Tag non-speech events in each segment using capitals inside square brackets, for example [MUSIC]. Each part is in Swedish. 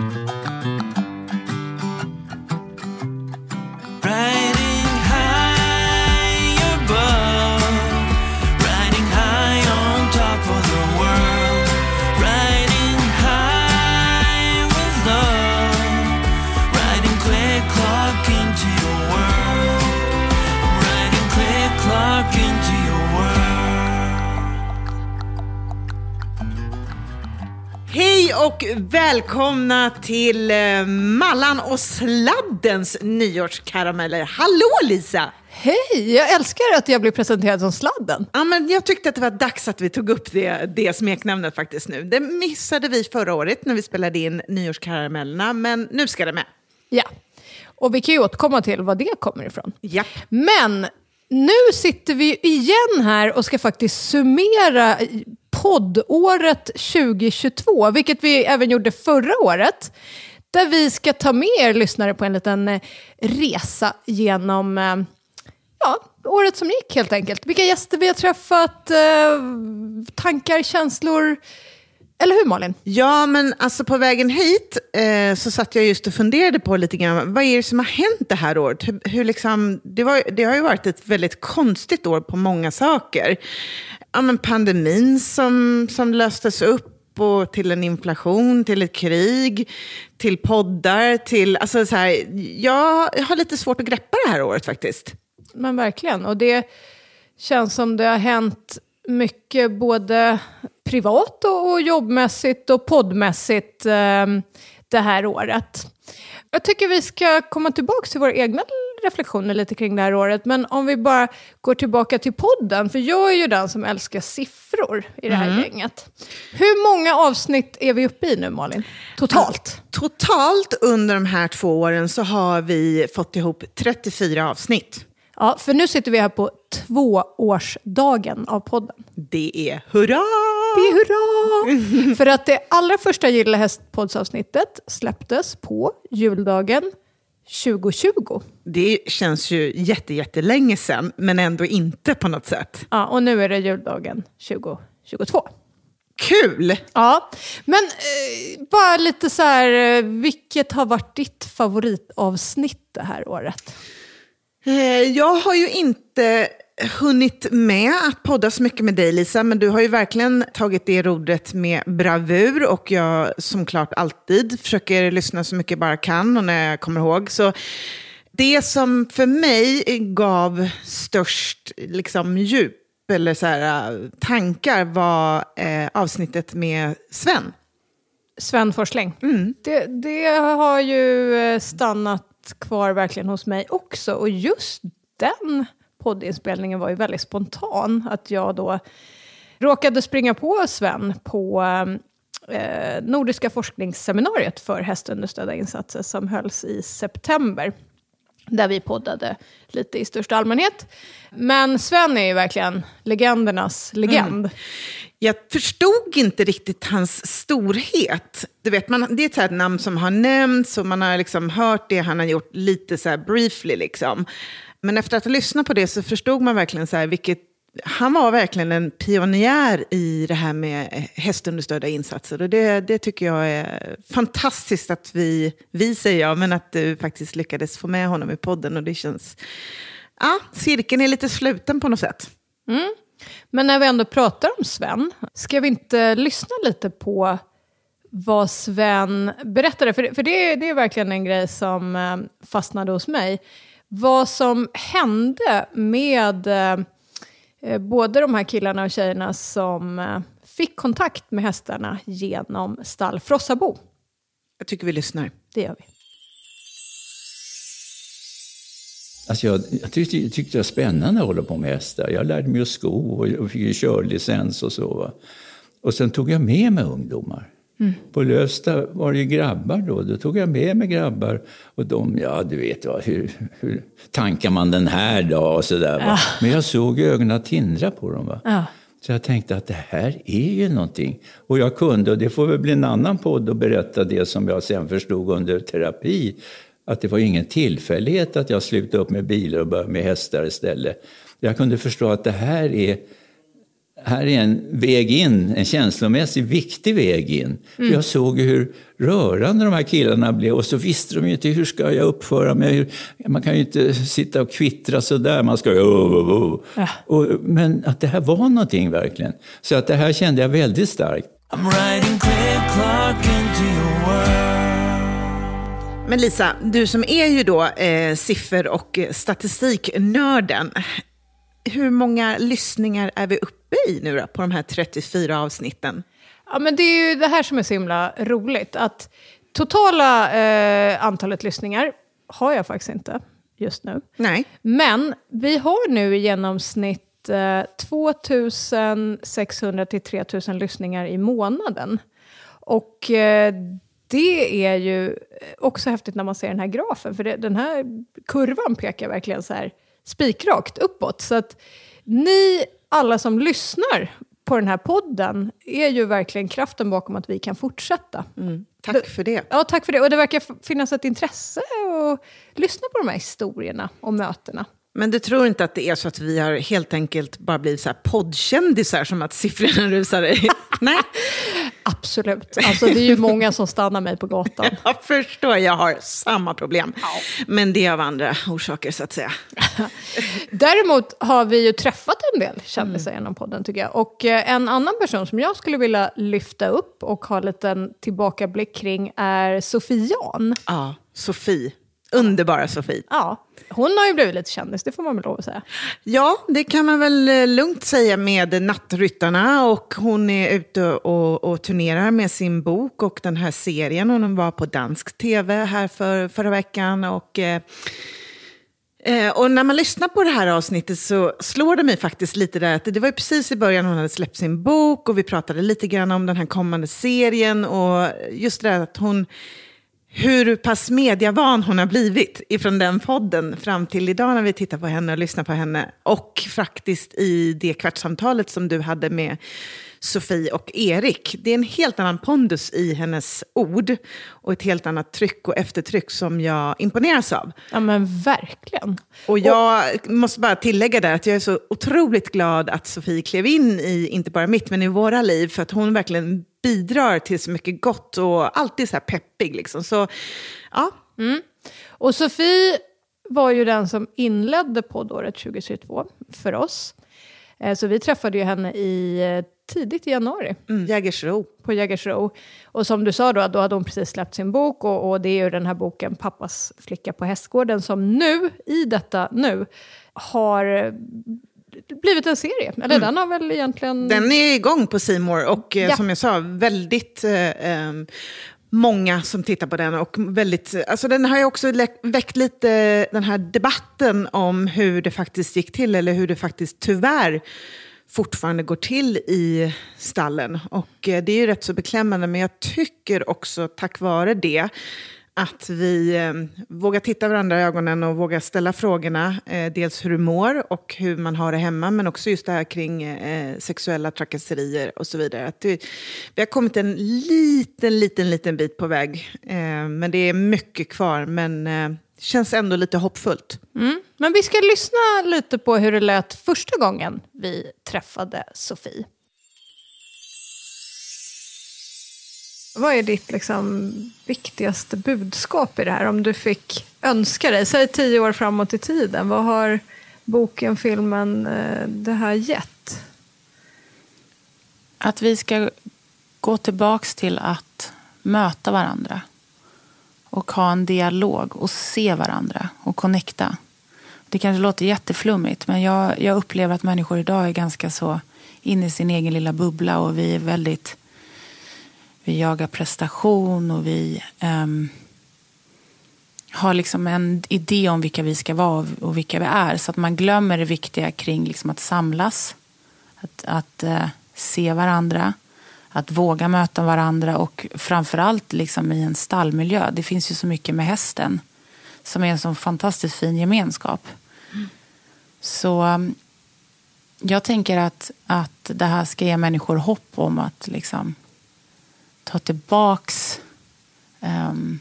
Riding och välkomna till eh, Mallan och Sladdens nyårskarameller. Hallå Lisa! Hej! Jag älskar att jag blir presenterad som sladden. Ja, men jag tyckte att det var dags att vi tog upp det, det smeknamnet faktiskt nu. Det missade vi förra året när vi spelade in nyårskaramellerna, men nu ska det med. Ja. Och vi kan ju återkomma till var det kommer ifrån. Japp. Men nu sitter vi igen här och ska faktiskt summera poddåret 2022, vilket vi även gjorde förra året. Där vi ska ta med er lyssnare på en liten eh, resa genom eh, ja, året som gick helt enkelt. Vilka gäster vi har träffat, eh, tankar, känslor. Eller hur Malin? Ja, men alltså på vägen hit eh, så satt jag just och funderade på lite grann, vad är det som har hänt det här året? Hur, hur liksom, det, var, det har ju varit ett väldigt konstigt år på många saker. Ja, men pandemin som, som löstes upp och till en inflation, till ett krig, till poddar, till... Alltså så här, jag har lite svårt att greppa det här året faktiskt. Men verkligen. Och det känns som det har hänt mycket både privat och, jobbmässigt och poddmässigt eh, det här året. Jag tycker vi ska komma tillbaka till våra egna reflektioner lite kring det här året. Men om vi bara går tillbaka till podden, för jag är ju den som älskar siffror i det här gänget. Hur många avsnitt är vi uppe i nu Malin? Totalt? Totalt under de här två åren så har vi fått ihop 34 avsnitt. Ja, för nu sitter vi här på tvåårsdagen av podden. Det är hurra! Är hurra! [LAUGHS] För att det allra första Gilla Häst-poddsavsnittet släpptes på juldagen 2020. Det känns ju jätte, jättelänge sedan, men ändå inte på något sätt. Ja, och nu är det juldagen 2022. Kul! Ja, men eh, bara lite så här, eh, vilket har varit ditt favoritavsnitt det här året? Eh, Jag har ju inte hunnit med att podda så mycket med dig Lisa, men du har ju verkligen tagit det rodret med bravur och jag som klart alltid försöker lyssna så mycket jag bara kan och när jag kommer ihåg. Så det som för mig gav störst liksom, djup eller så här, tankar var eh, avsnittet med Sven. Sven Forsling. Det, det har ju eh, stannat kvar verkligen hos mig också. Och just den poddinspelningen var ju väldigt spontan. Att jag då råkade springa på Sven på eh, Nordiska forskningsseminariet för hästunderstödda insatser som hölls i september. Där vi poddade lite i största allmänhet. Men Sven är ju verkligen legendernas legend. Mm. Jag förstod inte riktigt hans storhet. Du vet, man, det är ett så här namn som har nämnts och man har liksom hört det han har gjort lite så här briefly. Liksom. Men efter att ha lyssnat på det så förstod man verkligen så här vilket... Han var verkligen en pionjär i det här med hästunderstödda insatser. Och det, det tycker jag är fantastiskt att vi, vi säger jag, men att du faktiskt lyckades få med honom i podden. Och det känns... Ja, cirkeln är lite sluten på något sätt. Mm. Men när vi ändå pratar om Sven, ska vi inte lyssna lite på vad Sven berättade? För, för det, det är verkligen en grej som eh, fastnade hos mig. Vad som hände med eh, både de här killarna och tjejerna som eh, fick kontakt med hästarna genom stall Frossabo. Jag tycker vi lyssnar. Det gör vi. Alltså jag, jag tyckte, jag tyckte det var spännande att hålla på med hästar. Jag lärde mig att sko och, och fick körlicens och så. Va? Och sen tog jag med mig ungdomar. På Lövsta var det ju grabbar då. Då tog jag med mig grabbar. Och de, ja du vet, va, hur, hur tankar man den här då? Och så där, va? Men jag såg ögonen tindra på dem. Va? Ja. Så jag tänkte att det här är ju någonting. Och jag kunde, och det får väl bli en annan podd och berätta det som jag sen förstod under terapi. Att det var ingen tillfällighet att jag slutade upp med bilar och började med hästar istället. Jag kunde förstå att det här är här är en väg in, en känslomässigt viktig väg in. För jag såg hur rörande de här killarna blev och så visste de ju inte hur ska jag uppföra mig. Man kan ju inte sitta och kvittra sådär, man ska ju... Oh, oh, oh. Ja. Och, men att det här var någonting verkligen. Så att det här kände jag väldigt starkt. I'm writing click clock into your world. Men Lisa, du som är ju då eh, siffer och statistiknörden. Hur många lyssningar är vi uppe i nu då, på de här 34 avsnitten? Ja, men det är ju det här som är så himla roligt. Att totala eh, antalet lyssningar har jag faktiskt inte just nu. Nej. Men vi har nu i genomsnitt eh, 2600 till 3000 lyssningar i månaden. Och eh, det är ju också häftigt när man ser den här grafen, för det, den här kurvan pekar verkligen så här spikrakt uppåt. Så att ni alla som lyssnar på den här podden är ju verkligen kraften bakom att vi kan fortsätta. Tack för det. Ja, tack för det. Och det verkar finnas ett intresse att lyssna på de här historierna och mötena. Men du tror inte att det är så att vi har helt enkelt bara blivit så här poddkändisar som att siffrorna [LAUGHS] rusar i? Nej, [LAUGHS] Absolut. Alltså, det är ju många som stannar mig på gatan. [LAUGHS] jag förstår, jag har samma problem. Men det är av andra orsaker så att säga. [LAUGHS] Däremot har vi ju träffat en del kändisar genom podden tycker jag. Och eh, en annan person som jag skulle vilja lyfta upp och ha en liten tillbakablick kring är Sofie Jan. Ja, Sofie. Underbara Sofie. Ja, hon har ju blivit lite kändis, det får man väl lov att säga. Ja, det kan man väl eh, lugnt säga med Nattryttarna. Och hon är ute och, och turnerar med sin bok och den här serien. Hon var på dansk tv här för, förra veckan. Och, eh, eh, och när man lyssnar på det här avsnittet så slår det mig faktiskt lite där att det var ju precis i början hon hade släppt sin bok och vi pratade lite grann om den här kommande serien. Och just det där att hon hur pass mediavan hon har blivit ifrån den podden fram till idag när vi tittar på henne och lyssnar på henne. Och faktiskt i det kvartssamtalet som du hade med Sofie och Erik. Det är en helt annan pondus i hennes ord och ett helt annat tryck och eftertryck som jag imponeras av. Ja men verkligen. Och jag måste bara tillägga där att jag är så otroligt glad att Sofie klev in i, inte bara mitt, men i våra liv. För att hon verkligen bidrar till så mycket gott och alltid så här peppig. Liksom. Så ja, Och Sofie var ju den som inledde poddåret 2022 för oss. Eh, Så vi träffade ju henne i eh, tidigt i januari mm. Jägersro. på Jägersro. Och som du sa då, då hade hon precis släppt sin bok och, och det är ju den här boken Pappas flicka på hästgården som nu, i detta nu, har blivit en serie. Eller den har väl egentligen... Den är igång på Simor och eh, Ja. som jag sa, väldigt eh, eh, många som tittar på den. Och väldigt, alltså den har ju också väckt lite den här debatten om hur det faktiskt gick till, eller hur det faktiskt tyvärr fortfarande går till i stallen. Och eh, det är ju rätt så beklämmande, men jag tycker också tack vare det att vi eh, vågar titta varandra i ögonen och vågar ställa frågorna. Eh, dels hur du mår och hur man har det hemma, men också just det här kring eh, sexuella trakasserier och så vidare. Att det, vi har kommit en liten, liten, liten bit på väg. Eh, men det är mycket kvar, men eh, känns ändå lite hoppfullt. Mm. Men vi ska lyssna lite på hur det lät första gången vi träffade Sofie. Vad är ditt liksom, viktigaste budskap i det här? Om du fick önska dig, säg tio år framåt i tiden. Vad har boken, filmen, eh, det här gett? Att vi ska gå tillbaks till att möta varandra. Och ha en dialog och se varandra och connecta. Det kanske låter jätteflummigt men jag, jag upplever att människor idag är ganska så inne i sin egen lilla bubbla och vi är väldigt... Vi jagar prestation och vi um, har liksom en idé om vilka vi ska vara och vilka vi är. Så att man glömmer det viktiga kring liksom att samlas. Att, att uh, se varandra. Att våga möta varandra och framförallt liksom i en stallmiljö. Det finns ju så mycket med hästen som är en sån fantastiskt fin gemenskap. Så um, jag tänker att, att det här ska ge människor hopp om att liksom ta tillbaks um,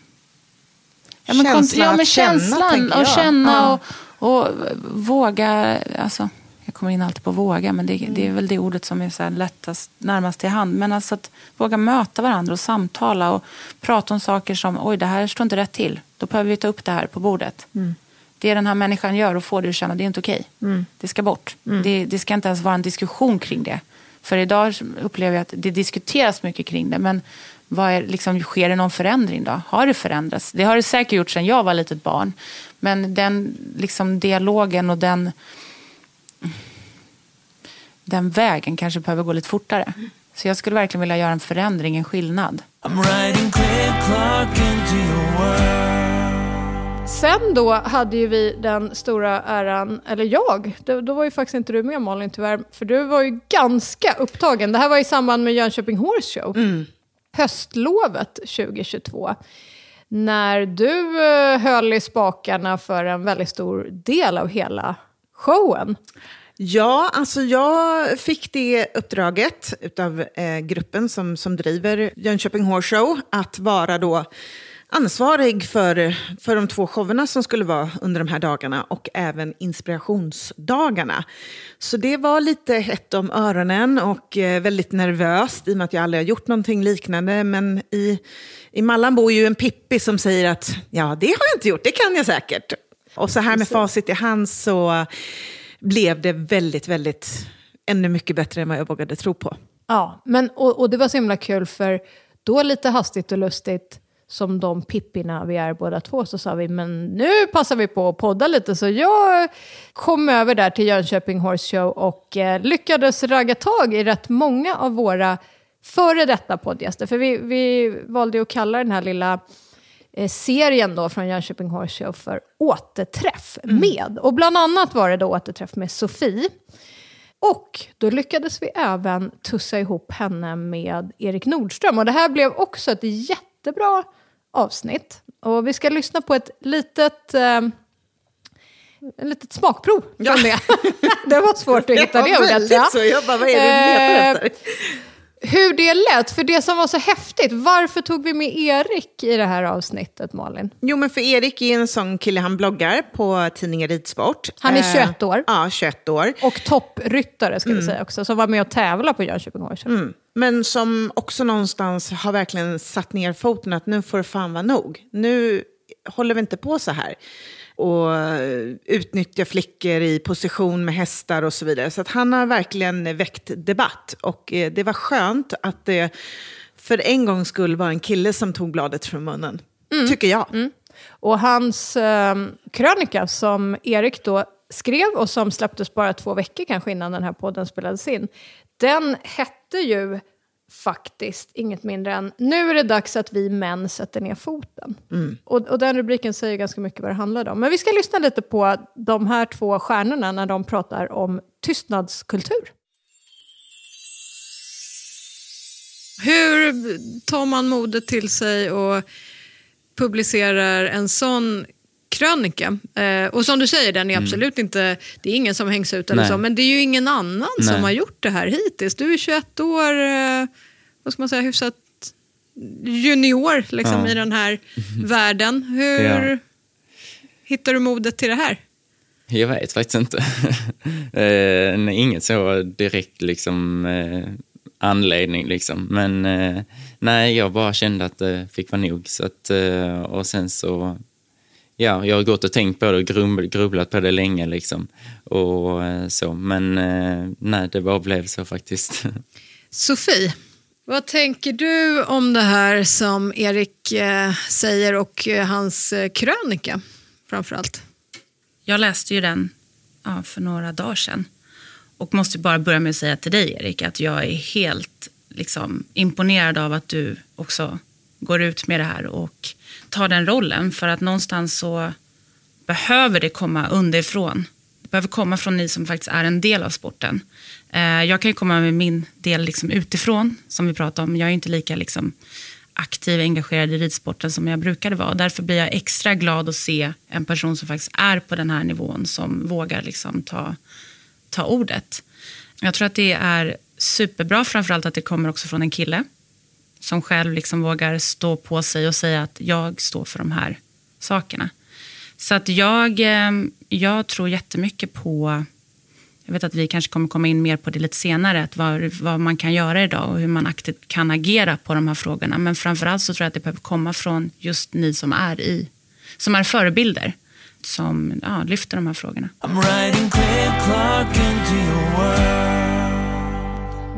ja, men Känslan ja, men känna, känslan tänker och känna och, och våga. Alltså, kommer in alltid på våga, men det, det är väl det ordet som är så lättast, närmast till hand. Men alltså att våga möta varandra och samtala och prata om saker som, oj det här står inte rätt till. Då behöver vi ta upp det här på bordet. Mm. Det den här människan gör och får dig att känna, det är inte okej. Mm. Det ska bort. Det, det ska inte ens vara en diskussion kring det. För idag upplever jag att det diskuteras mycket kring det, men vad är, liksom, sker det någon förändring då? Har det förändrats? Det har det säkert gjort sedan jag var litet barn. Men den liksom, dialogen och den, den vägen kanske behöver gå lite fortare. Så jag skulle verkligen vilja göra en förändring, en skillnad. I'm riding clear clock into your world. Sen då hade ju vi den stora äran, eller jag, då, då var ju faktiskt inte du med Malin tyvärr, för du var ju ganska upptagen. Det här var i samband med Jönköping Horse Show. Höstlovet 2022. När du eh, höll i spakarna för en väldigt stor del av hela showen. Ja, alltså jag fick det uppdraget av eh, gruppen som, som driver Jönköping Horse Show att vara då ansvarig för, för de två showerna som skulle vara under de här dagarna och även inspirationsdagarna. Så det var lite hett om öronen och eh, väldigt nervöst i och med att jag aldrig har gjort någonting liknande. Men i, i Mallan bor ju en Pippi som säger att ja, det har jag inte gjort, det kan jag säkert. Och så här med facit i hand så blev det väldigt, väldigt, ännu mycket bättre än vad jag vågade tro på. Ja, men, och, och det var så himla kul för då lite hastigt och lustigt som de pippina vi är båda två så sa vi men nu passar vi på att podda lite så jag kom över där till Jönköping Horse Show och eh, lyckades ragga tag i rätt många av våra före detta poddgäster. För vi, vi valde ju att kalla den här lilla serien då från Jönköping Horse Show för Återträff med. Och bland annat var det då återträff med Sofie. Och då lyckades vi även tussa ihop henne med Erik Nordström. Och det här blev också ett jättebra avsnitt. Och vi ska lyssna på ett litet, eh, ett litet smakprov från det. [LAUGHS] det var svårt att [LAUGHS] hitta det ordet. Ja. så. Jag bara, vad är det Eh? Hur det lät, för det som var så häftigt, varför tog vi med Erik i det här avsnittet, Malin? Jo, men för Erik är en sån kille, han bloggar på tidningen Ridsport. Han är Eh, 21 år. Ja, 21 år. Och toppryttare ska vi säga också, som var med och tävla på Jönköping Show. Mm. Men som också någonstans har verkligen satt ner foten att nu får det fan vara nog. Nu håller vi inte på så här. Och eh, utnyttja flickor i position med hästar och så vidare. Så att han har verkligen väckt debatt. Och eh, det var skönt att det för en gångs skull var en kille som tog bladet från munnen. Tycker jag. Och hans eh, krönika som Erik då skrev och som släpptes bara två veckor kanske innan den här podden spelades in. Den hette ju faktiskt inget mindre än Nu är det dags att vi män sätter ner foten. Och, och den rubriken säger ganska mycket vad det handlade om. Men vi ska lyssna lite på de här två stjärnorna när de pratar om tystnadskultur. Hur tar man modet till sig och publicerar en sån krönika? Eh, och som du säger, den är absolut inte, det är ingen som hängs ut eller Nej. så, men det är ju ingen annan som Nej. har gjort det här hittills. Du är 21 år, eh, vad ska man säga, hyfsat junior liksom, Ja. i den här [LAUGHS] världen. Hur Ja. hittar du modet till det här? Jag vet faktiskt inte. [LAUGHS] eh, inget så direkt liksom, eh, anledning. Liksom. Men eh, nej, jag bara kände att det fick vara nog. Så att, eh, och sen så, ja, jag har gått och tänkt på det och grubbl- grubblat på det länge. Liksom. Och eh, så, men eh, nej, det bara blev så faktiskt. [LAUGHS] Sofie, vad tänker du om det här som Erik eh, säger och hans krönika framförallt? Jag läste ju den ja, för några dagar sedan. Och måste bara börja med att säga till dig, Erik, att jag är helt liksom, imponerad av att du också går ut med det här och tar den rollen. För att någonstans så behöver det komma underifrån. Det behöver komma från ni som faktiskt är en del av sporten. Eh, jag kan ju komma med min del liksom utifrån, som vi pratade om. Jag är inte lika liksom, aktiv och engagerad i ridsporten som jag brukade vara. Därför blir jag extra glad att se en person som faktiskt är på den här nivån, som vågar liksom ta, ta ordet. Jag tror att det är superbra, framförallt att det kommer också från en kille som själv liksom vågar stå på sig och säga att jag står för de här sakerna. Så att jag, eh, jag tror jättemycket på jag vet att vi kanske kommer komma in mer på det lite senare, att vad, vad man kan göra idag och hur man aktivt kan agera på de här frågorna. Men framförallt så tror jag att det behöver komma från just ni som är i, som är förebilder, som ja, lyfter de här frågorna.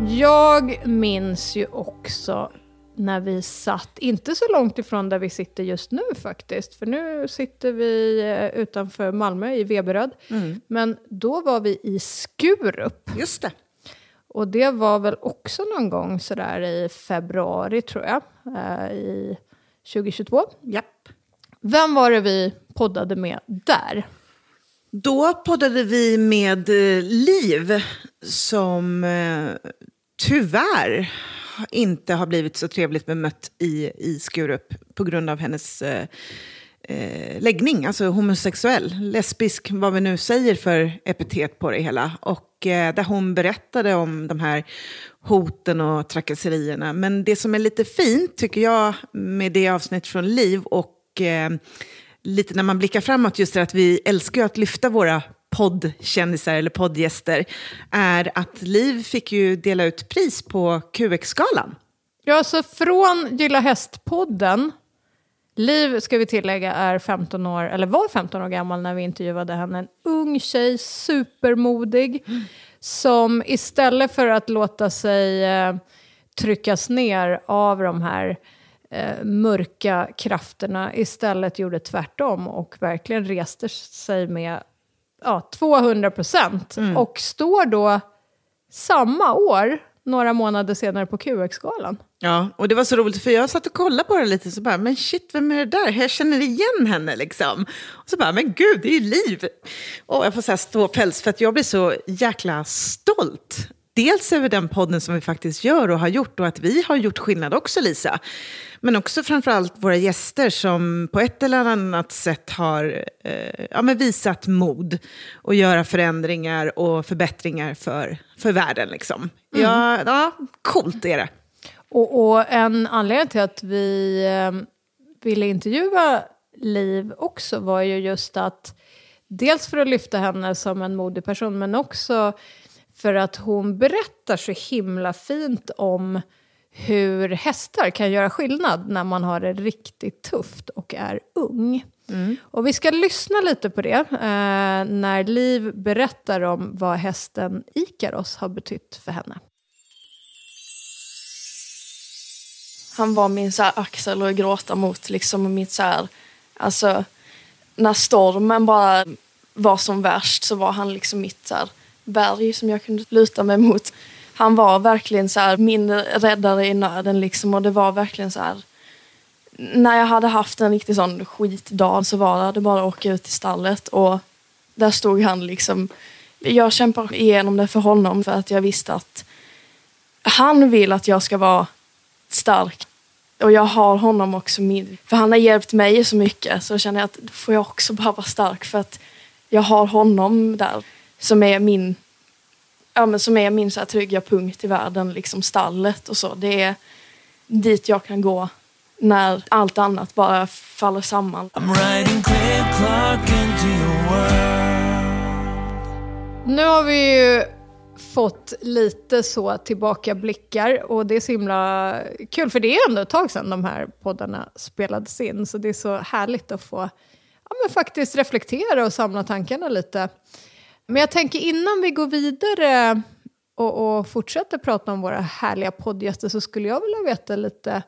Jag minns ju också när vi satt, inte så långt ifrån där vi sitter just nu faktiskt, för nu sitter vi eh, utanför Malmö i Veberöd. Men då var vi i Skurup. Just det. Och det var väl också någon gång sådär i februari tror jag, eh, i 2022. Japp. Vem var det vi poddade med där? Då poddade vi med eh, Liv som eh, tyvärr inte har blivit så trevligt bemött i, i Skurup på grund av hennes eh, eh, läggning, alltså homosexuell, lesbisk, vad vi nu säger för epitet på det hela. Och eh, där hon berättade om de här hoten och trakasserierna. Men det som är lite fint, tycker jag, med det avsnitt från Liv och eh, lite när man blickar framåt, just det att vi älskar att lyfta våra poddkändisar eller poddgäster, är att Liv fick ju dela ut pris på QX-galan. Ja, så från Gilla Hästpodden, Liv ska vi tillägga är 15 år, eller var 15 år gammal när vi intervjuade henne, en ung tjej, supermodig, som istället för att låta sig eh, tryckas ner av de här eh, mörka krafterna istället gjorde tvärtom och verkligen reste sig med ja, 200 procent. Och står då samma år, några månader senare, på QX-galan. Ja, och det var så roligt för jag satt och kollade på det lite så bara, men shit, vem är det där? Jag känner igen henne liksom. Och så bara, men gud, det är ju Liv. Och jag får så här ståpäls för att jag blir så jäkla stolt. Dels över den podden som vi faktiskt gör och har gjort och att vi har gjort skillnad också, Lisa. Men också framförallt våra gäster som på ett eller annat sätt har eh, ja, men visat mod och göra förändringar och förbättringar för, för världen. Liksom. Ja, ja, coolt är det. Och, och en anledning till att vi eh, ville intervjua Liv också var ju just att dels för att lyfta henne som en modig person men också för att hon berättar så himla fint om hur hästar kan göra skillnad när man har det riktigt tufft och är ung. Och vi ska lyssna lite på det eh, när Liv berättar om vad hästen Ikaros har betytt för henne. Han var min så här axel att gråta mot. Liksom, mitt så här, alltså, när stormen bara var som värst så var han liksom mitt så här, berg som jag kunde luta mig mot. Han var verkligen så här, min räddare i nöden. Liksom, och det var verkligen så här... När jag hade haft en riktig sån skitdag så var det bara att åka ut till stallet. Och där stod han liksom. Jag kämpar igenom det för honom för att jag visste att han vill att jag ska vara stark. Och jag har honom också med. För han har hjälpt mig så mycket. Så känner jag att då får jag också bara vara stark. För att jag har honom där. Som är min, ja, men som är min så här trygga punkt i världen. Liksom stallet och så. Det är dit jag kan gå när allt annat bara faller samman. Nu har vi ju fått lite så tillbakablickar och det är så himla kul för det är ändå ett tag sedan de här poddarna spelades in så det är så härligt att få ja, men faktiskt reflektera och samla tankarna lite. Men jag tänker innan vi går vidare och, och fortsätter prata om våra härliga poddgäster så skulle jag vilja veta lite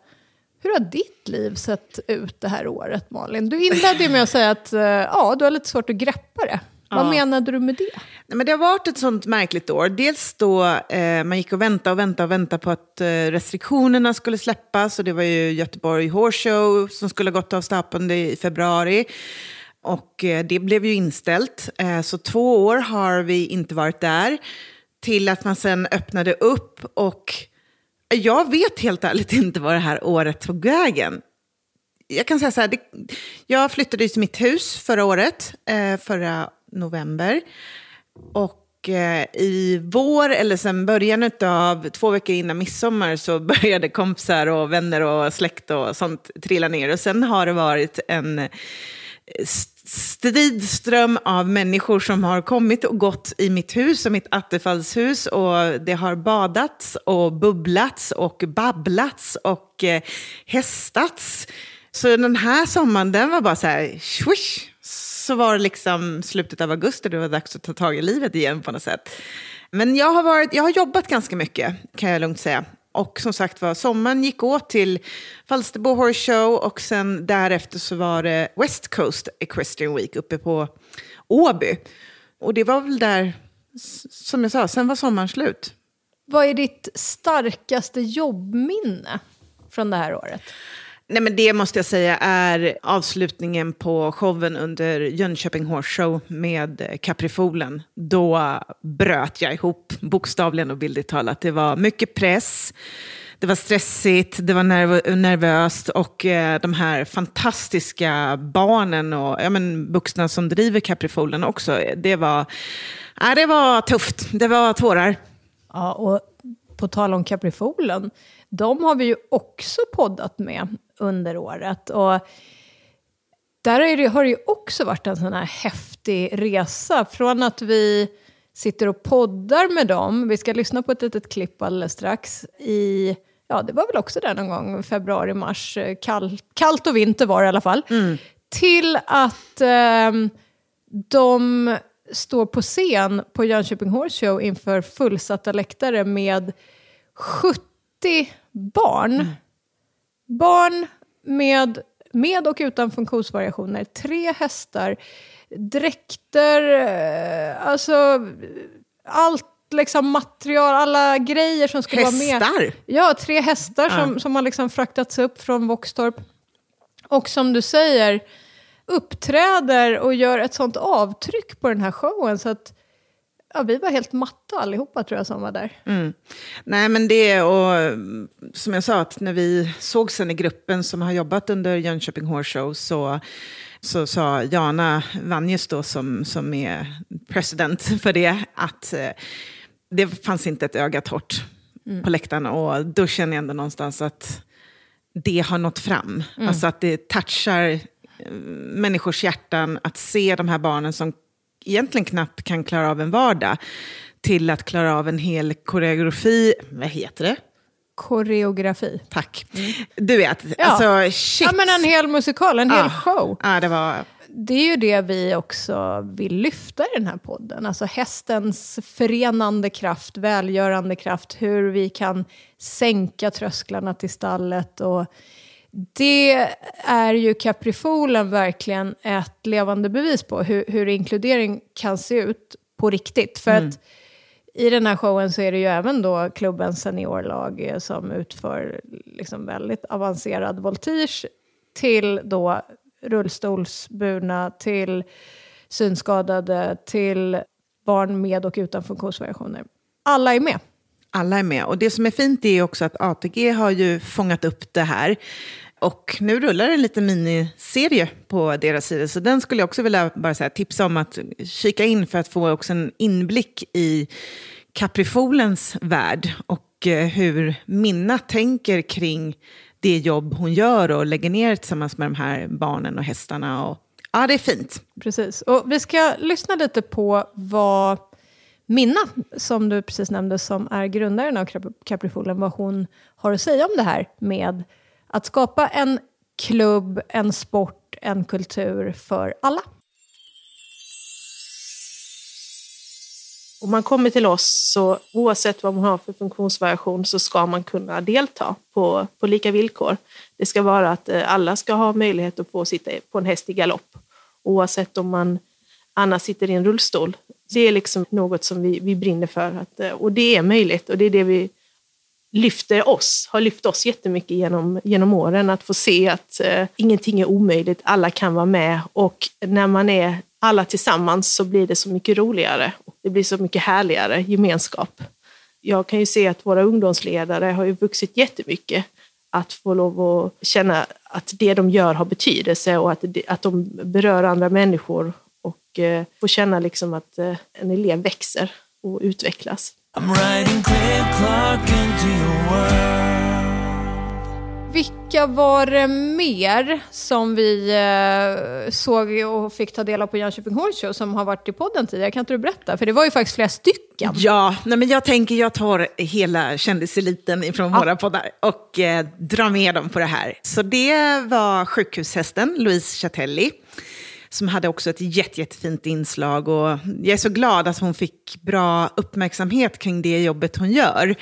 hur har ditt liv sett ut det här året, Malin? Du inledde med att säga att eh, ja, du har lite svårt att greppa det. Vad Ja. menade du med det? Nej, men det har varit ett sånt märkligt år. Dels då eh, man gick och väntade och väntade och väntade på att eh, restriktionerna skulle släppas. Och det var ju Göteborg Horse Show som skulle ha gått av stapeln i februari. Och eh, det blev ju inställt. Eh, så två år har vi inte varit där. Till att man sen öppnade upp och eh, jag vet helt ärligt [LAUGHS] inte vad det här året tog vägen. Jag kan säga så här, det, jag flyttade ju till mitt hus förra året, förra november. Och i vår, eller sen början av två veckor innan midsommar, så [LAUGHS] började kompisar och vänner och släkt och sånt trilla ner. Och sen har det varit en stridström av människor som har kommit och gått i mitt hus och mitt attefallshus och det har badats och bubblats och babblats och eh, hästats. Så den här sommaren, den var bara så här, swish, så var det liksom slutet av augusti, det var dags att ta tag i livet igen på något sätt. Men jag har, varit, jag har jobbat ganska mycket, kan jag lugnt säga. Och som sagt var, sommaren gick åt till Falsterbo Horse Show och sen därefter så var det West Coast Equestrian Week uppe på Åby. Och det var väl där, som jag sa, sen var sommaren slut. Vad är ditt starkaste jobbminne från det här året? Nej, men det måste jag säga är avslutningen på showen under Jönköping Horse Show med Caprifolen. Då bröt jag ihop, bokstavligen och bildligt talat. Det var mycket press, det var stressigt, det var nerv nervöst och eh, de här fantastiska barnen och ja, men, vuxna som driver Caprifolen också. Det var, ja, det var tufft, det var tårar. Ja, och på tal om Caprifolen, de har vi ju också poddat med under året. Och där det, har det ju också varit en sån här häftig resa. Från att vi sitter och poddar med dem, vi ska lyssna på ett litet klipp alldeles strax, i, ja det var väl också där någon gång, februari, mars, kall, kallt och vinter var det i alla fall. Mm. Till att eh, de står på scen på Jönköping Horse Show inför fullsatta läktare med 70 barn. Mm. Barn med, med och utan funktionsvariationer, tre hästar, dräkter, eh, alltså allt liksom material, alla grejer som skulle hästar. vara med. Ja, tre hästar ja. som, som har liksom fraktats upp från Våxtorp. Och som du säger, uppträder och gör ett sånt avtryck på den här showen så att Ja, vi var helt matta allihopa tror jag som var där. Mm. Nej, men det och som jag sa, att när vi såg sen i gruppen som har jobbat under Jönköping Horse Show så, så sa Jana Vanjes då som, som är president för det, att eh, det fanns inte ett öga torrt mm. på läktaren. Och då känner jag ändå någonstans att det har nått fram. Mm. Alltså att det touchar eh, människors hjärtan att se de här barnen som egentligen knappt kan klara av en vardag till att klara av en hel koreografi. Vad heter det? Koreografi. Tack. Mm. Du vet, ja. alltså shit. Ja, men en hel musikal, en hel show. Ja, det var... Det är ju det vi också vill lyfta i den här podden. Alltså hästens förenande kraft, välgörande kraft, hur vi kan sänka trösklarna till stallet och det är ju Caprifolen verkligen ett levande bevis på, hur, hur inkludering kan se ut på riktigt. För mm. att i den här showen så är det ju även då klubbens seniorlag eh, som utför liksom väldigt avancerad voltige till då rullstolsburna, till synskadade, till barn med och utan funktionsvariationer. Alla är med. Alla är med. Och det som är fint är också att ATG har ju fångat upp det här. Och nu rullar en liten miniserie på deras sida, så den skulle jag också vilja bara säga, tipsa om att kika in för att få också en inblick i Caprifolens värld och eh, hur Minna tänker kring det jobb hon gör och lägger ner tillsammans med de här barnen och hästarna. Och, ja, det är fint. Precis. Och vi ska lyssna lite på vad Minna, som du precis nämnde, som är grundaren av Caprifolen, vad hon har att säga om det här med att skapa en klubb, en sport, en kultur för alla. Om man kommer till oss, så oavsett vad man har för funktionsvariation, så ska man kunna delta på, på lika villkor. Det ska vara att eh, alla ska ha möjlighet att få sitta på en häst i galopp, oavsett om man annars sitter i en rullstol. Det är liksom något som vi, vi brinner för, att, eh, och det är möjligt och det är det vi lyfter oss, har lyft oss jättemycket genom, genom åren. Att få se att eh, ingenting är omöjligt, alla kan vara med och när man är alla tillsammans så blir det så mycket roligare. Det blir så mycket härligare gemenskap. Jag kan ju se att våra ungdomsledare har ju vuxit jättemycket. Att få lov att känna att det de gör har betydelse och att, att de berör andra människor och eh, få känna liksom att eh, en elev växer och utvecklas. Vilka var det mer som vi eh, såg och fick ta del av på Jönköping Horse Show som har varit i podden tidigare? Kan inte du berätta? För det var ju faktiskt flera stycken. Ja, nej men jag tänker jag tar hela kändiseliten ifrån våra poddar och eh, drar med dem på det här. Så det var sjukhushästen Louise Chatelli som hade också ett jätte, jättefint inslag. Och jag är så glad att hon fick bra uppmärksamhet kring det jobbet hon gör.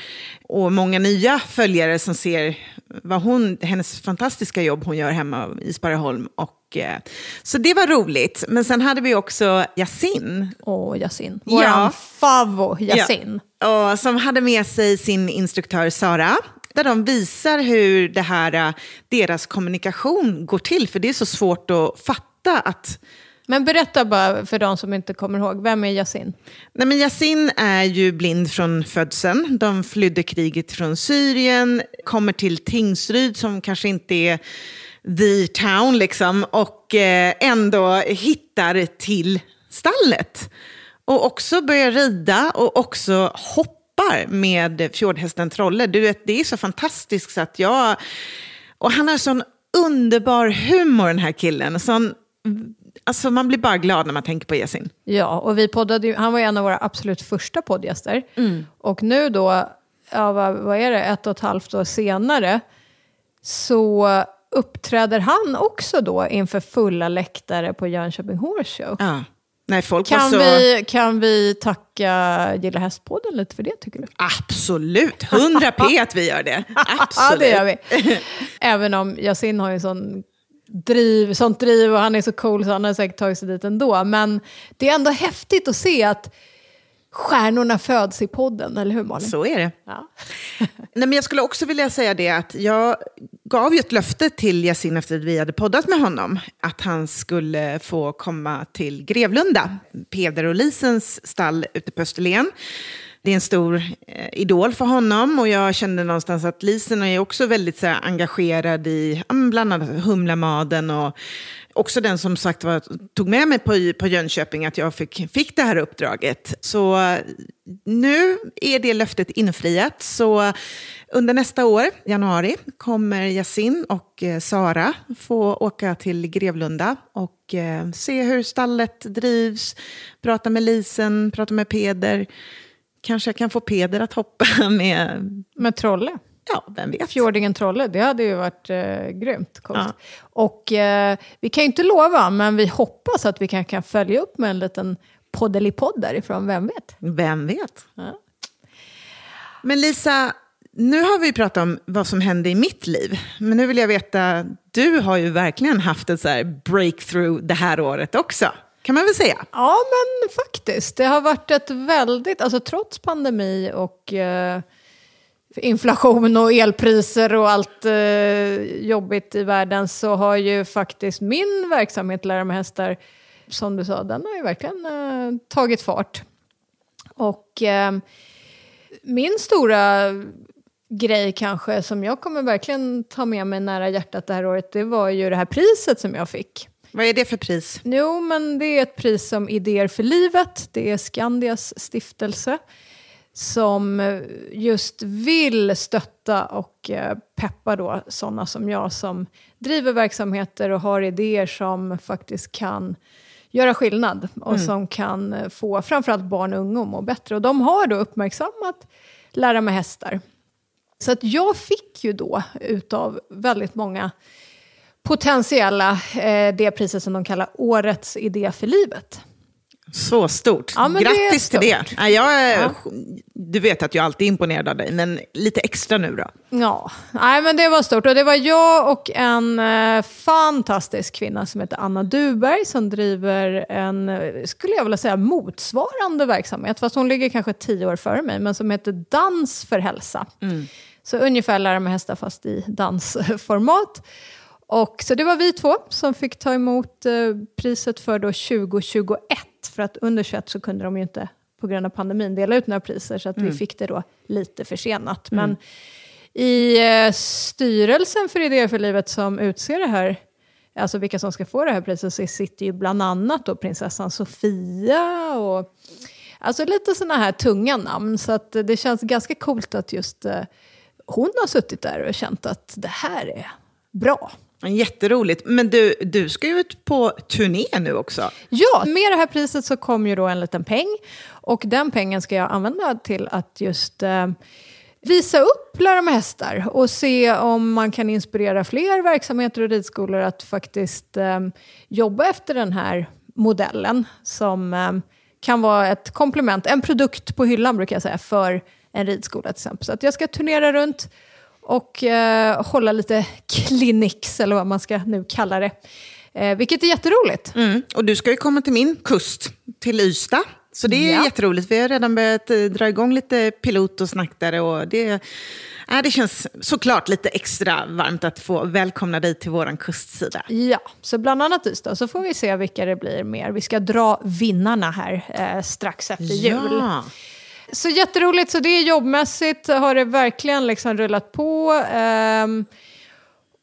Och många nya följare som ser vad hon, hennes fantastiska jobb hon gör hemma i Sparreholm. Och, eh, så det var roligt. Men sen hade vi också Yasin. Åh, Yasin. Våran Ja. favvo Yasin. Ja, och som hade med sig sin instruktör Sara. Där de visar hur det här, eh, deras kommunikation går till. För det är så svårt att fatta att Men berätta bara för de som inte kommer ihåg, vem är Yasin? Nej, men Yasin är ju blind från födseln. De flydde kriget från Syrien, kommer till Tingsryd som kanske inte är the town liksom, och eh, ändå hittar till stallet. Och också börjar rida och också hoppar med fjordhästen Trolle. Du vet, det är så fantastiskt så att jag... Och han har sån underbar humor den här killen. Sån, alltså man blir bara glad när man tänker på Yasin. Ja, och vi poddade ju, han var ju en av våra absolut första poddgäster. Och nu då, ja, vad, vad är det, ett och ett halvt år senare, så uppträder han också då inför fulla läktare på Jönköping Horse Show. Ja. Nej, folk Kan, så... vi, kan vi tacka Gilla Hästpodden lite för det tycker du? Absolut, 100 p att vi gör det. Absolut. [LAUGHS] Ja, det gör vi. Även om Yasin har ju sån driv, sånt driv och han är så cool så han har säkert tagit sig dit ändå. Men det är ändå häftigt att se att stjärnorna föds i podden, eller hur Malin? Så är det. Ja. [LAUGHS] Nej, men jag skulle också vilja säga det att jag gav ju ett löfte till Yasin efter att vi hade poddat med honom. Att han skulle få komma till Grevlunda, Peder och Lisens stall ute på Österlen. Det är en stor eh, idol för honom och jag kände någonstans att Lisen är också väldigt så här, engagerad i bland annat Humlamaden och också den som sagt var, tog med mig på, på Jönköping att jag fick, fick det här uppdraget. Så eh, nu är det löftet infriat. Så eh, under nästa år, januari, kommer Yasin och eh, Sara få åka till Grevlunda och eh, se hur stallet drivs, prata med Lisen, prata med Peder. Kanske jag kan få Peder att hoppa [LAUGHS] med, Med Trolle. ja, vem vet. Fjordingen Trolle, det hade ju varit eh, grymt coolt. Och eh, vi kan ju inte lova, men vi hoppas att vi kan, kan följa upp med en liten poddelipodd därifrån, vem vet? Vem vet? Men Lisa, nu har vi pratat om vad som hände i mitt liv. Men nu vill jag veta, du har ju verkligen haft ett så här breakthrough det här året också. Kan man väl säga? Ja, men faktiskt. Det har varit ett väldigt, alltså trots pandemi och eh, inflation och elpriser och allt eh, jobbigt i världen så har ju faktiskt min verksamhet Lära med hästar, som du sa, den har ju verkligen eh, tagit fart. Och eh, min stora grej kanske som jag kommer verkligen ta med mig nära hjärtat det här året, det var ju det här priset som jag fick. Vad är det för pris? Jo, men det är ett pris som Idéer för livet. Det är Skandias stiftelse som eh, just vill stötta och eh, peppa då sådana som jag som driver verksamheter och har idéer som faktiskt kan göra skillnad och som kan eh, få framförallt barn och unga att må bättre. Och de har då uppmärksammat Lära mig hästar. Så att jag fick ju då utav väldigt många potentiella eh, det priset som de kallar Årets idé för livet. Så stort. Ja, men det Grattis till det. stort. Ja, jag Ja. Du vet att jag alltid är imponerad av dig, men lite extra nu då. Ja, nej men det var stort. Och det var jag och en eh, fantastisk kvinna som heter Anna Duberg som driver en, eh, skulle jag vilja säga, motsvarande verksamhet. Fast hon ligger kanske tio år före mig, men som heter Dans för hälsa. Så ungefär lära mig hästar fast i dansformat. Och, så det var vi två som fick ta emot eh, priset för då 2021. För att under 21 så kunde de ju inte på grund av pandemin dela ut några priser så att vi fick det då lite försenat. Men i eh, styrelsen för Idéer för livet som utser det här, alltså vilka som ska få det här priset, så sitter ju bland annat då prinsessan Sofia och alltså lite sådana här tunga namn. Så att det känns ganska coolt att just eh, hon har suttit där och känt att det här är bra. Jätteroligt. Men du, du ska ju ut på turné nu också. Ja, med det här priset så kom ju då en liten peng. Och den pengen ska jag använda till att just eh, visa upp Lära med hästar och se om man kan inspirera fler verksamheter och ridskolor att faktiskt eh, jobba efter den här modellen som eh, kan vara ett komplement, en produkt på hyllan brukar jag säga, för en ridskola till exempel. Så att jag ska turnera runt och eh, hålla lite clinics, eller vad man ska nu kalla det. Eh, vilket är jätteroligt. Mm. Och du ska ju komma till min kust, till Ystad. Så det är Ja. jätteroligt. Vi har redan börjat eh, dra igång lite pilot och snack där. Och det, äh, det känns såklart lite extra varmt att få välkomna dig till vår kustsida. Ja, så bland annat Ystad. Så får vi se vilka det blir mer. Vi ska dra vinnarna här eh, strax efter jul. Ja. Så jätteroligt. Så det är jobbmässigt har det verkligen liksom rullat på. Ehm,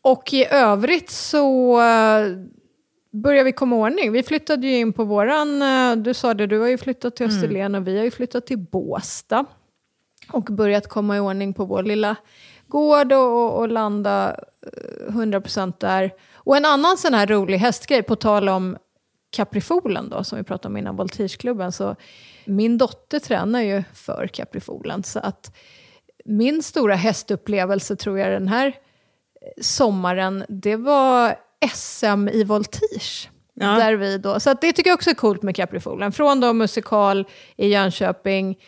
och i övrigt så eh, börjar vi komma ordning. Vi flyttade ju in på våran, eh, du sa det, du har ju flyttat till Österlen och vi har ju flyttat till Båstad. Och börjat komma i ordning på vår lilla gård och, och, landa eh, 100% där. Och en annan sån här rolig hästgrej, på tal om Caprifolen då, som vi pratade om innan, Voltigeklubben, så min dotter tränar ju för Caprifolen. Så att min stora hästupplevelse tror jag den här sommaren, det var SM i voltige. Ja. Där vi då, så att det tycker jag också är coolt med Caprifolen. Från då musikal i Jönköping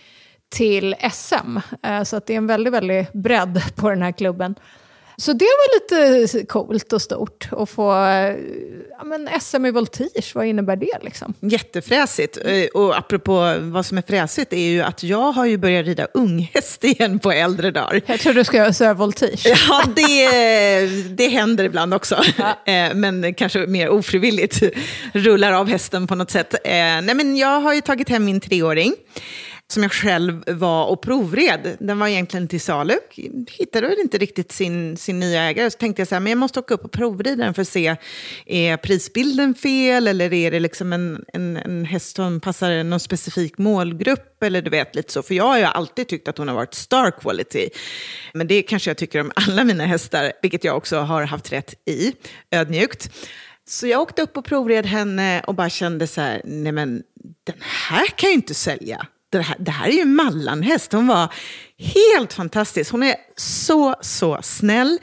till SM. Eh, Så att det är en väldigt, väldigt bredd på den här klubben. Så det var lite coolt och stort att få eh, ja, men SM i voltige, vad innebär det liksom? Jättefräsigt. Eh, Och apropå vad som är fräsigt är ju att jag har ju börjat rida unghäst [LAUGHS] igen på äldre dagar. Jag tror du ska säga voltige. [LAUGHS] Ja, det, det händer ibland också. [LAUGHS] Eh, Men kanske mer ofrivilligt. Rullar av hästen på något sätt. Nej, men jag har ju tagit hem min treåring. Som jag själv var och provred. Den var egentligen till salu. Hittade väl inte riktigt sin, sin nya ägare. Så tänkte jag så här, men jag måste åka upp och provrida den för att se, är prisbilden fel? Eller är det liksom en, en, en häst som passar någon specifik målgrupp? Eller du vet, lite så. För jag har ju alltid tyckt att hon har varit star quality. Men det kanske jag tycker om alla mina hästar, vilket jag också har haft rätt i, ödmjukt. Så jag åkte upp och provred henne och bara kände så här, nej men den här kan ju inte sälja. Det här, det här är ju Mallanhäst. Hon var helt fantastisk. Hon är så, så snäll.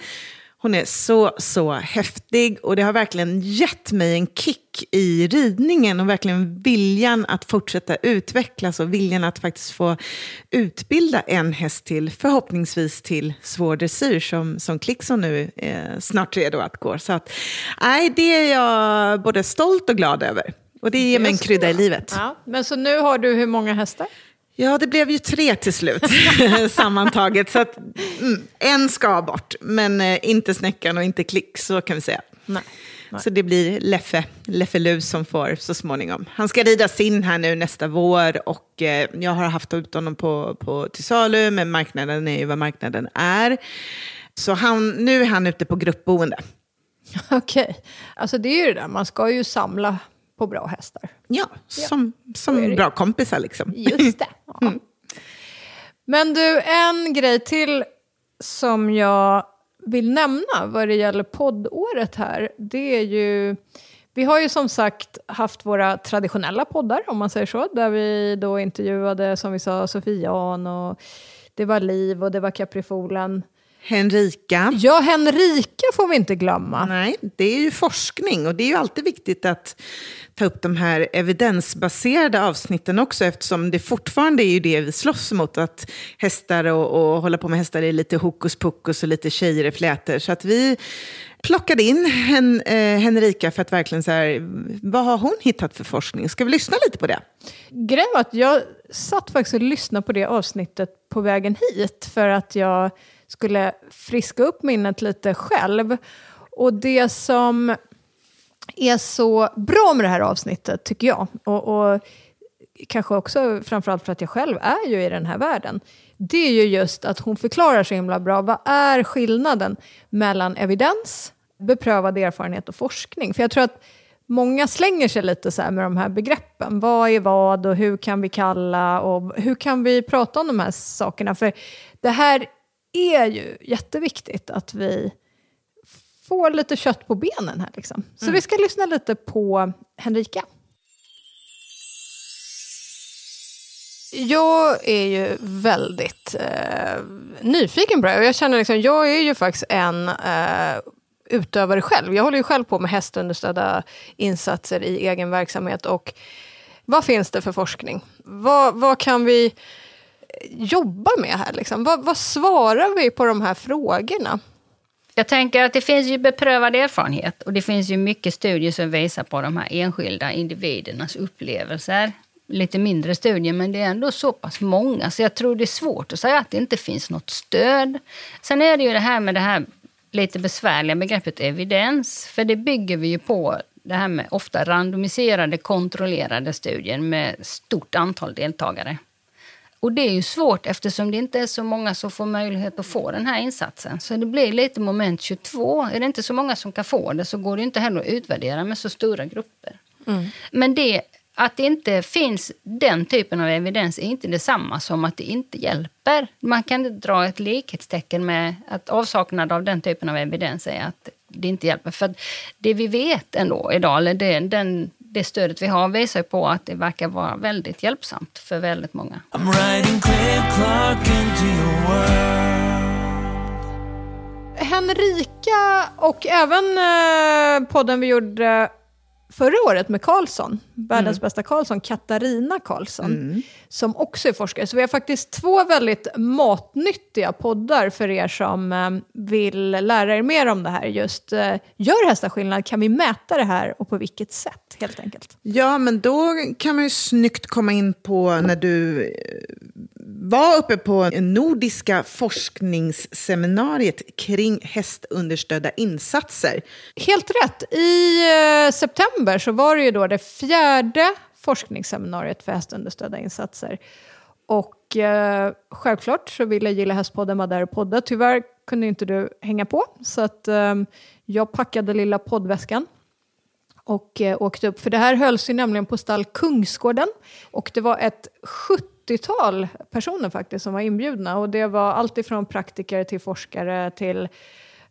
Hon är så, så häftig och det har verkligen gett mig en kick i ridningen och verkligen viljan att fortsätta utvecklas och viljan att faktiskt få utbilda en häst till, förhoppningsvis till svår dressyr som, som Klickson nu är snart redo att gå. Så att, nej, det är jag både stolt och glad över. Och det ger mig en krydda i livet. Ja, men så nu har du hur många hästar? Ja, det blev ju tre till slut [LAUGHS] sammantaget. Så att, mm, en ska bort, men eh, inte snäckan och inte klick, så kan vi säga. Nej. Så det blir Leffe, Leffe Lus som får så småningom. Han ska ridas in här nu nästa vår och eh, jag har haft ut honom på, på, till salu, men marknaden är ju vad marknaden är. Så han, nu är han ute på gruppboende. [LAUGHS] Okej, alltså det är ju det där, man ska ju samla på bra hästar. Ja, som, är som bra kompisar liksom. Just det. [LAUGHS] Ja. Men du, en grej till som jag vill nämna vad det gäller poddåret här, det är ju... Vi har ju som sagt haft våra traditionella poddar, om man säger så, där vi då intervjuade, som vi sa, Sofie Jan och det var Liv och det var Caprifolen. Henrika. Ja, Henrika får vi inte glömma. Nej, det är ju forskning och det är ju alltid viktigt att ta upp de här evidensbaserade avsnitten också eftersom det fortfarande är ju det vi slåss mot, att hästar och, och hålla på med hästar är lite hokus pokus och lite tjejer i flätor. Så att vi plockade in Hen, eh, Henrika för att verkligen så här, vad har hon hittat för forskning? Ska vi lyssna lite på det? Grejen var att jag satt faktiskt och lyssnade på det avsnittet på vägen hit för att jag skulle friska upp minnet lite själv. Och det som är så bra med det här avsnittet, tycker jag, och, och kanske också framförallt för att jag själv är ju i den här världen, det är ju just att hon förklarar så himla bra vad är skillnaden mellan evidens, beprövad erfarenhet och forskning. För jag tror att många slänger sig lite så här med de här begreppen. Vad är vad och hur kan vi kalla och hur kan vi prata om de här sakerna? För det här är ju jätteviktigt att vi får lite kött på benen här. Liksom. Så vi ska lyssna lite på Henrika. Jag är ju väldigt eh, nyfiken på det här. Jag känner liksom, jag är ju faktiskt en eh, utövare själv. Jag håller ju själv på med hästunderstödda insatser i egen verksamhet. Och vad finns det för forskning? Vad, vad kan vi jobba med här? Liksom? Vad, vad svarar vi på de här frågorna? Jag tänker att det finns ju beprövad erfarenhet och det finns ju mycket studier som visar på de här enskilda individernas upplevelser. Lite mindre studier, men det är ändå så pass många så jag tror det är svårt att säga att det inte finns något stöd. Sen är det ju det här med det här lite besvärliga begreppet evidens, för det bygger vi ju på det här med ofta randomiserade, kontrollerade studier med stort antal deltagare. Och det är ju svårt eftersom det inte är så många som får möjlighet att få den här insatsen. Så det blir lite moment 22. Är det inte så många som kan få det så går det inte heller att utvärdera med så stora grupper. Men det, att det inte finns den typen av evidens är inte detsamma som att det inte hjälper. Man kan inte dra ett likhetstecken med att avsaknad av den typen av evidens är att det inte hjälper. För det vi vet ändå idag, eller det, den, det stödet vi har visar på att det verkar vara väldigt hjälpsamt för väldigt många. I'm riding clear clock into your world. Henrika och även eh, podden vi gjorde förra året med Karlsson, världens bästa Karlsson, Katarina Karlsson, som också är forskare. Så vi har faktiskt två väldigt matnyttiga poddar för er som eh, vill lära er mer om det här. Just eh, gör hästar skillnad? Kan vi mäta det här och på vilket sätt helt enkelt? Ja, men då kan man ju snyggt komma in på när du eh, var uppe på Nordiska forskningsseminariet kring hästunderstödda insatser. Helt rätt. I eh, september så var det ju då det fjärde forskningsseminariet för hästunderstödda insatser. Och eh, självklart så ville Gilla Hästpodden vara där och podda. Tyvärr kunde inte du hänga på, så att eh, jag packade lilla poddväskan och eh, åkte upp. För det här hölls ju nämligen på stall Kungsgården. Och det var ett 70-tal personer faktiskt som var inbjudna. Och det var allt ifrån praktiker till forskare till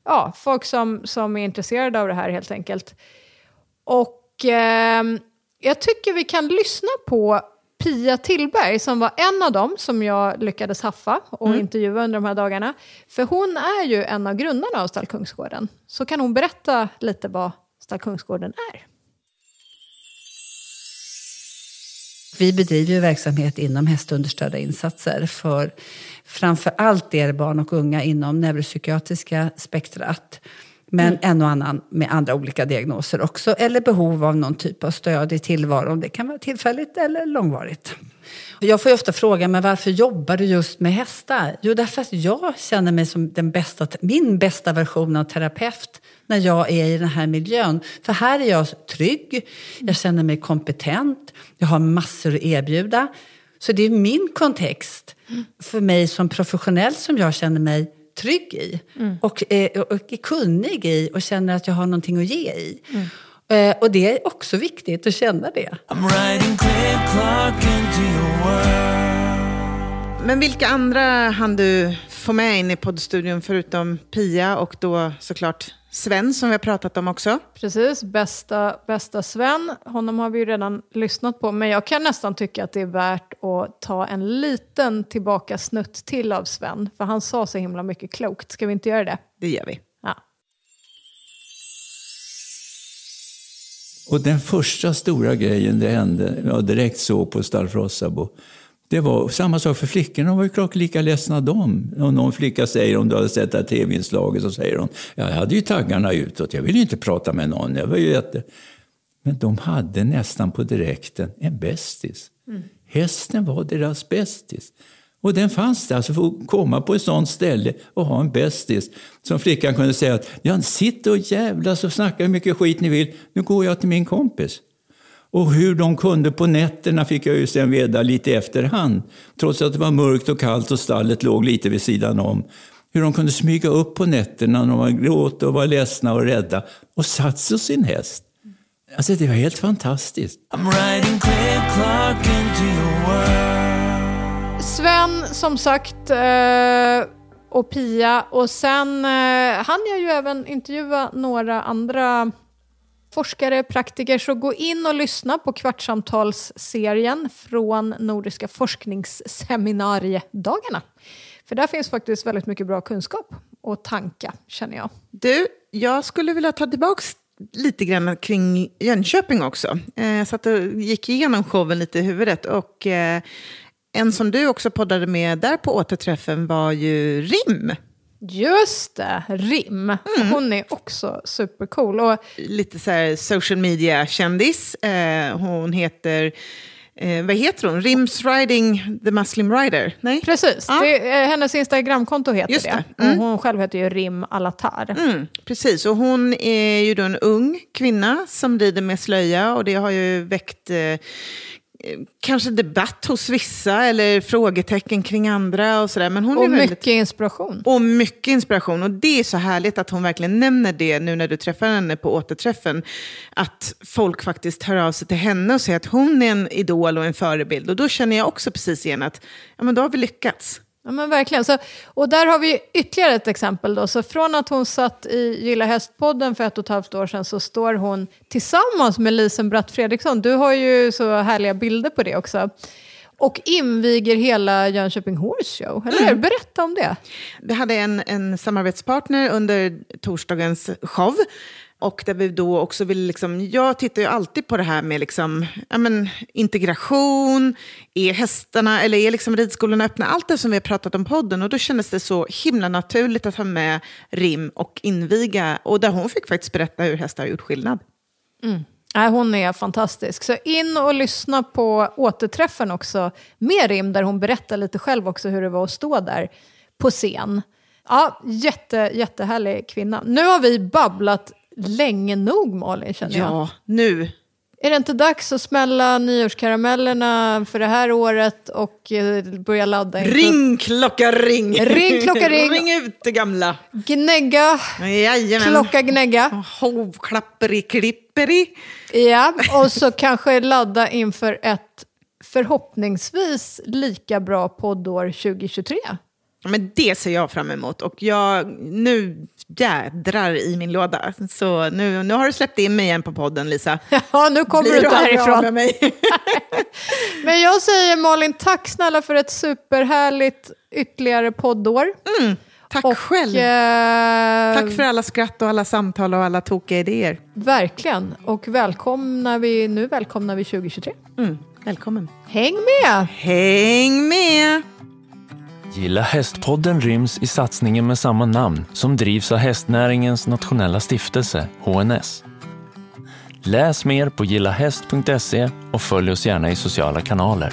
ja, folk som, som är intresserade av det här helt enkelt. Och ehm, jag tycker vi kan lyssna på Pia Tillberg som var en av dem som jag lyckades haffa och intervjua under de här dagarna. För hon är ju en av grundarna av Stall Kungsgården. Så kan hon berätta lite vad Stall Kungsgården är. Vi bedriver ju verksamhet inom hästunderstödda insatser för framför allt er barn och unga inom neuropsykiatriska spektrat. Men en och annan med andra olika diagnoser också. Eller behov av någon typ av stöd i tillvaron. Det kan vara tillfälligt eller långvarigt. Jag får ju ofta frågan, men varför jobbar du just med hästar? Jo, därför att jag känner mig som den bästa, min bästa version av terapeut när jag är i den här miljön. För här är jag trygg, jag känner mig kompetent, jag har massor att erbjuda. Så det är min kontext för mig som professionell som jag känner mig trygg i. Och, eh, och är kunnig i och känner att jag har någonting att ge i. Eh, och det är också viktigt att känna det. Men vilka andra hann du få med in i poddstudion förutom Pia och då såklart Sven som vi har pratat om också? Precis, bästa, bästa Sven. Honom har vi ju redan lyssnat på. Men jag kan nästan tycka att det är värt att ta en liten tillbaka snutt till av Sven. För han sa så himla mycket klokt. Ska vi inte göra det? Det gör vi. Ja. Och den första stora grejen det hände, jag direkt såg på Stall Frossabo, det var samma sak för flickorna, de var ju klart lika ledsna de. Om någon flicka säger, om du hade sett det här tv-inslaget, så säger hon, jag hade ju taggarna utåt, jag ville ju inte prata med någon. Jag var ju jätte... Men de hade nästan på direkten en bästis. Hästen var deras bästis. Och den fanns där, alltså för att komma på ett sånt ställe och ha en bästis. Som flickan kunde säga att, ja, sitt och jävlas och snacka hur mycket skit ni vill, nu går jag till min kompis. Och hur de kunde på nätterna fick jag ju sen veta lite i efterhand. Trots att det var mörkt och kallt och stallet låg lite vid sidan om. Hur de kunde smyga upp på nätterna när de var gråta och var ledsna och rädda och satt sig sin häst. Alltså det var helt fantastiskt. I'm riding clear clock into your world. Sven, som sagt, eh, och Pia. Och sen eh, hann jag ju även intervjua några andra forskare, praktiker, så gå in och lyssna på Kvartsamtalsserien från Nordiska forskningsseminariedagarna. För där finns faktiskt väldigt mycket bra kunskap och tanka, känner jag. Du, jag skulle vilja ta tillbaka lite grann kring Jönköping också. Eh, Jag satt och gick igenom showen lite i huvudet. Och eh, en som du också poddade med där på återträffen var ju Rim. Just det, Rim. Hon är också supercool. Och Lite så här social media-kändis. Eh, Hon heter, eh, vad heter hon? Rims Riding the Muslim Rider? Nej? precis, Ja. det, är- hennes Instagramkonto heter Just det. det. Mm. Och hon själv heter ju Rim Alatar. Mm, precis, och hon är ju då en ung kvinna som rider med slöja och det har ju väckt eh, eh, kanske debatt hos vissa eller frågetecken kring andra och sådär. Men hon Och är väldigt... mycket inspiration. Och mycket inspiration. Och det är så härligt att hon verkligen nämner det nu när du träffar henne på återträffen. Att folk faktiskt hör av sig till henne och säger att hon är en idol och en förebild. Och då känner jag också precis igen att ja, men då har vi lyckats. Ja, men verkligen. Så, och där har vi ytterligare ett exempel. Då. Så från att hon satt i Gilla Hästpodden för ett och ett halvt år sedan så står hon tillsammans med Lisen Bratt Fredriksson. Du har ju så härliga bilder på det också. Och inviger hela Jönköping Horse Show. Eller hur? Berätta om det. Vi hade en, en samarbetspartner under torsdagens show. Och där vi då också vill, liksom, jag tittar ju alltid på det här med liksom, ja, men, integration, är hästarna eller är liksom ridskolorna öppna? Allt det som vi har pratat om podden. Och då kändes det så himla naturligt att ha med Rim och inviga. Och där hon fick faktiskt berätta hur hästar har gjort skillnad. Mm. Nej, hon är fantastisk. Så in och lyssna på återträffen också med Rim, där hon berättar lite själv också hur det var att stå där på scen. Ja, jätte, jättehärlig kvinna. Nu har vi babblat länge nog, Malin, känner jag. Ja, nu. Är det inte dags att smälla nyårskaramellerna för det här året och eh, börja ladda inför Ring klocka ring! Ring, klocka, ring. [LAUGHS] ring ut det gamla. gnägga, Jajamän. klocka gnägga. Hovklapperi klipperi. Ja, och så kanske ladda inför ett förhoppningsvis lika bra poddår 2023. Men det ser jag fram emot. Och jag, nu jädrar i min låda. Så nu, nu har du släppt in mig igen på podden, Lisa. [LAUGHS] Ja, nu kommer Blir du härifrån. med mig? [LAUGHS] Men jag säger Malin, tack snälla för ett superhärligt ytterligare poddår. Tack Och, själv. eh, Tack för alla skratt och alla samtal och alla tokiga idéer. Verkligen. Och välkomna vi, nu välkomnar vi 2023. Mm, välkommen. Häng med! Häng med! Gilla hästpodden ryms i satsningen med samma namn som drivs av hästnäringens nationella stiftelse, HNS. Läs mer på gillahäst.se och följ oss gärna i sociala kanaler.